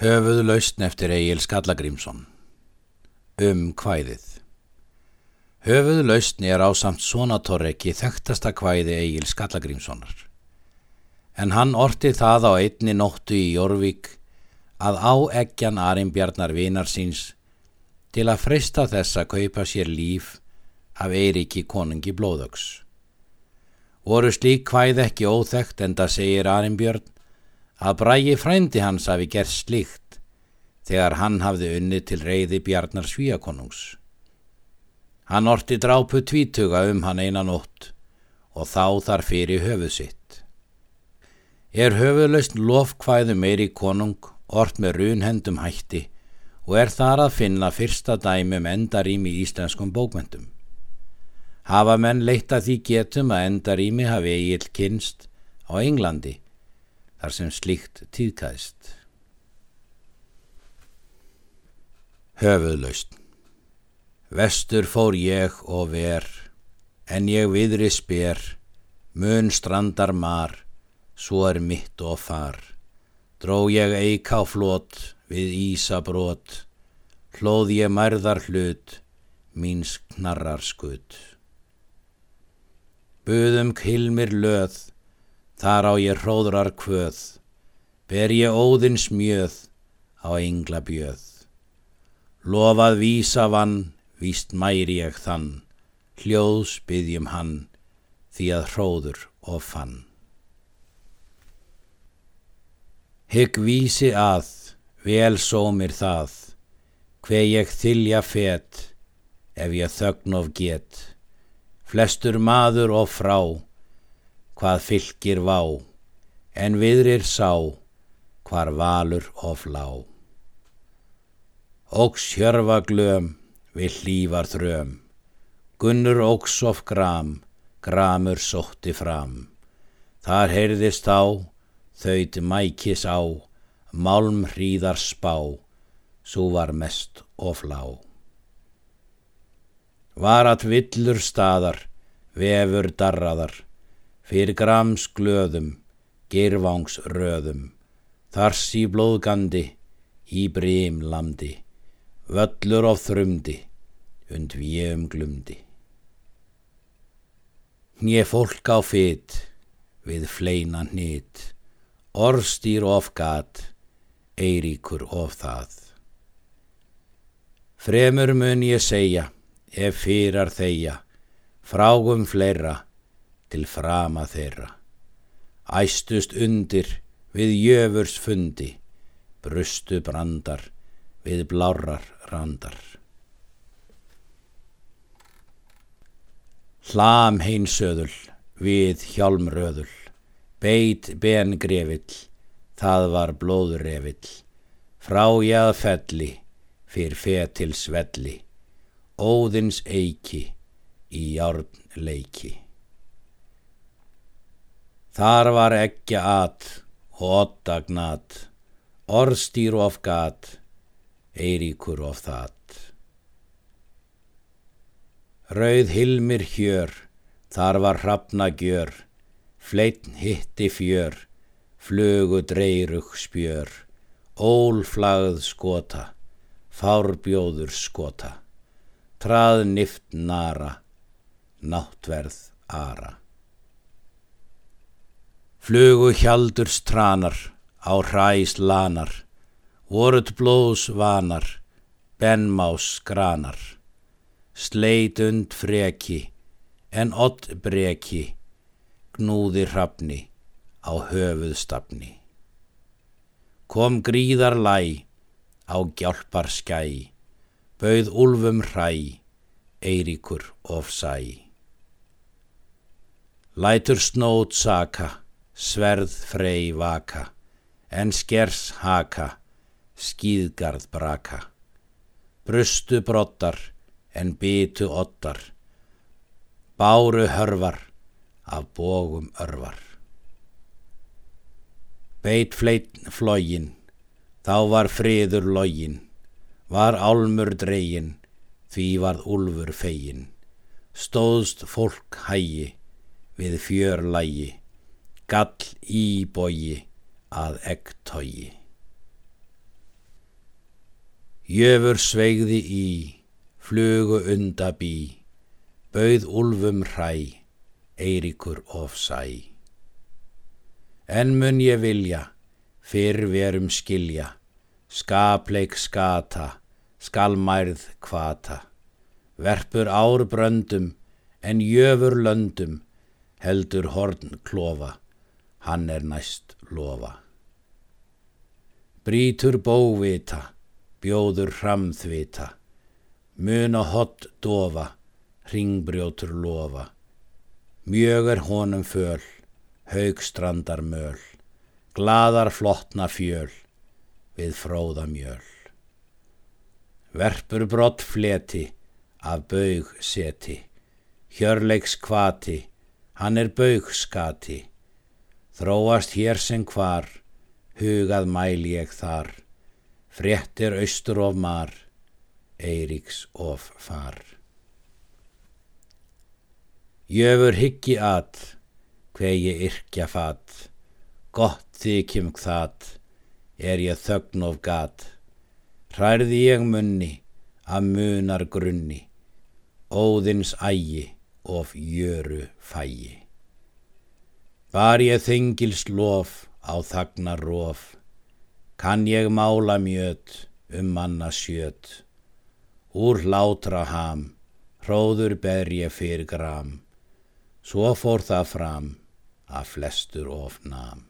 Höfuð lausn eftir Egil Skallagrímsson Um kvæðið Höfuð lausn er á samt sonatorreki þekktasta kvæði Egil Skallagrímssonar. En hann orti það á einni nóttu í Jórvík að á eggjan Arimbjarnar vinar síns til að freysta þess að kaupa sér líf af Eiríki konungi blóðöks. Voru slík kvæð ekki óþekkt en það segir Arimbjörn að brægi frændi hans hafi gert slíkt þegar hann hafði unni til reyði Bjarnar Svíakonungs. Hann orti drápu tvítuga um hann einan ótt og þá þar fyrir höfuð sitt. Er höfuðlaust lofkvæðu meiri konung ort með runhendum hætti og er þar að finna fyrsta dæmum endarými í íslenskum bókmyndum. Hafa menn leitt að því getum að endarými hafi eigil kynst á Englandi þar sem slíkt tíðkæðist. Höfuðlaust Vestur fór ég og ver, en ég viðri spér, mun strandar mar, svo er mitt og far. Dró ég eik á flót við ísabrót, hlóð ég mærðar hlut, míns knarrar skutt. Buðum kilmir löð, þar á ég hróðrar kvöð, ber ég óðins mjöð á engla bjöð. Lofað vísa vann, víst mæri ég þann, hljóðs byggjum hann, því að hróður og fann. Hygg vísi að, vel sómir það, hver ég þylja fet, ef ég þögn of get, flestur maður og frá, hvað fylgir vá, en viðrir sá, hvar valur of lá. Óks hjörfa glöm, við hlývar þröm, Gunnur óks of gram, gramur sótti fram. Þar heyrðist á, þauðt mækis á, málm hríðar spá, svo var mest of lá. Varat villur staðar, vefur darraðar, fyrir grams glöðum, girvangs röðum, þars í blóðgandi, í brím landi völlur á þrumdi, und við um glumdi. Nýje fólk á fytt, við fleina hnýtt, orðstýr of gat, eiríkur of það. Fremur mun ég segja, ef fyrar þeia, frágum fleira, til frama þeirra. Æstust undir, við jöfurs fundi, brustu brandar, við blárar randar. Hlam heinsöðul við hjálmröðul, beit ben grefill, það var blóðurefill, frájað felli, fyrr fetil svelli, óðins eiki í járn leiki. Þar var ekki at og otta gnat, orðstýr of gat, Eiríkur of það. Rauð hilmir hjör, þar var hrafna gjör, fleitn hitti fjör, flugu dreyrug spjör, ólflagð skota, fárbjóður skota, trað nift nara, náttverð ara. Flugu hjaldur stranar, á hræs lanar, voruð blóðs vanar, benmás granar, sleit und freki, en ott breki, gnúði hrafni á höfuðstafni. Kom gríðar læ, á gjálpar skæ, bauð úlfum hræ, eiríkur of sæ. Lætur snót saka, sverð frey vaka, en skers haka, skýðgarð braka. Brustu brottar en bytu ottar, báru hörvar af bógum örvar. Beit fleitn flógin, þá var friður lógin, var álmur dregin, því varð úlfur fegin. Stóðst fólk hægi við fjör lægi, gall í bógi að ekk tógi. Jöfur sveigði í, flugu undabí, bauð úlfum hræ, Eiríkur of sæ. En mun ég vilja, fyrr verum skilja, skapleik skata, skalmærð kvata, verpur ár bröndum, en jöfur löndum, heldur horn klofa, hann er næst lofa. Brítur bóvita, bjóður hramþvita, mun og hott dofa, ringbrjótur lofa. Mjög er honum föl, haugstrandar möl, gladar flottna fjöl, við fróða mjöl. Verpur brott fleti, af baug seti, hjörleiks kvati, hann er baug skati, þróast hér sem hvar, hugað mæl ég þar, fréttir austur of mar, Eiríks of far. Jöfur hyggi hver ég yrkja fatt, gott þykjum það, er ég þögn of gat, hræði ég munni, að munar grunni, óðins ægi of jöru fægi. Var ég þengils lof á þagnar rof, kann ég mála mjöt um manna sjöt. Úr hlátra ham, hróður ber ég fyrir gram, svo fór það fram að flestur of nam.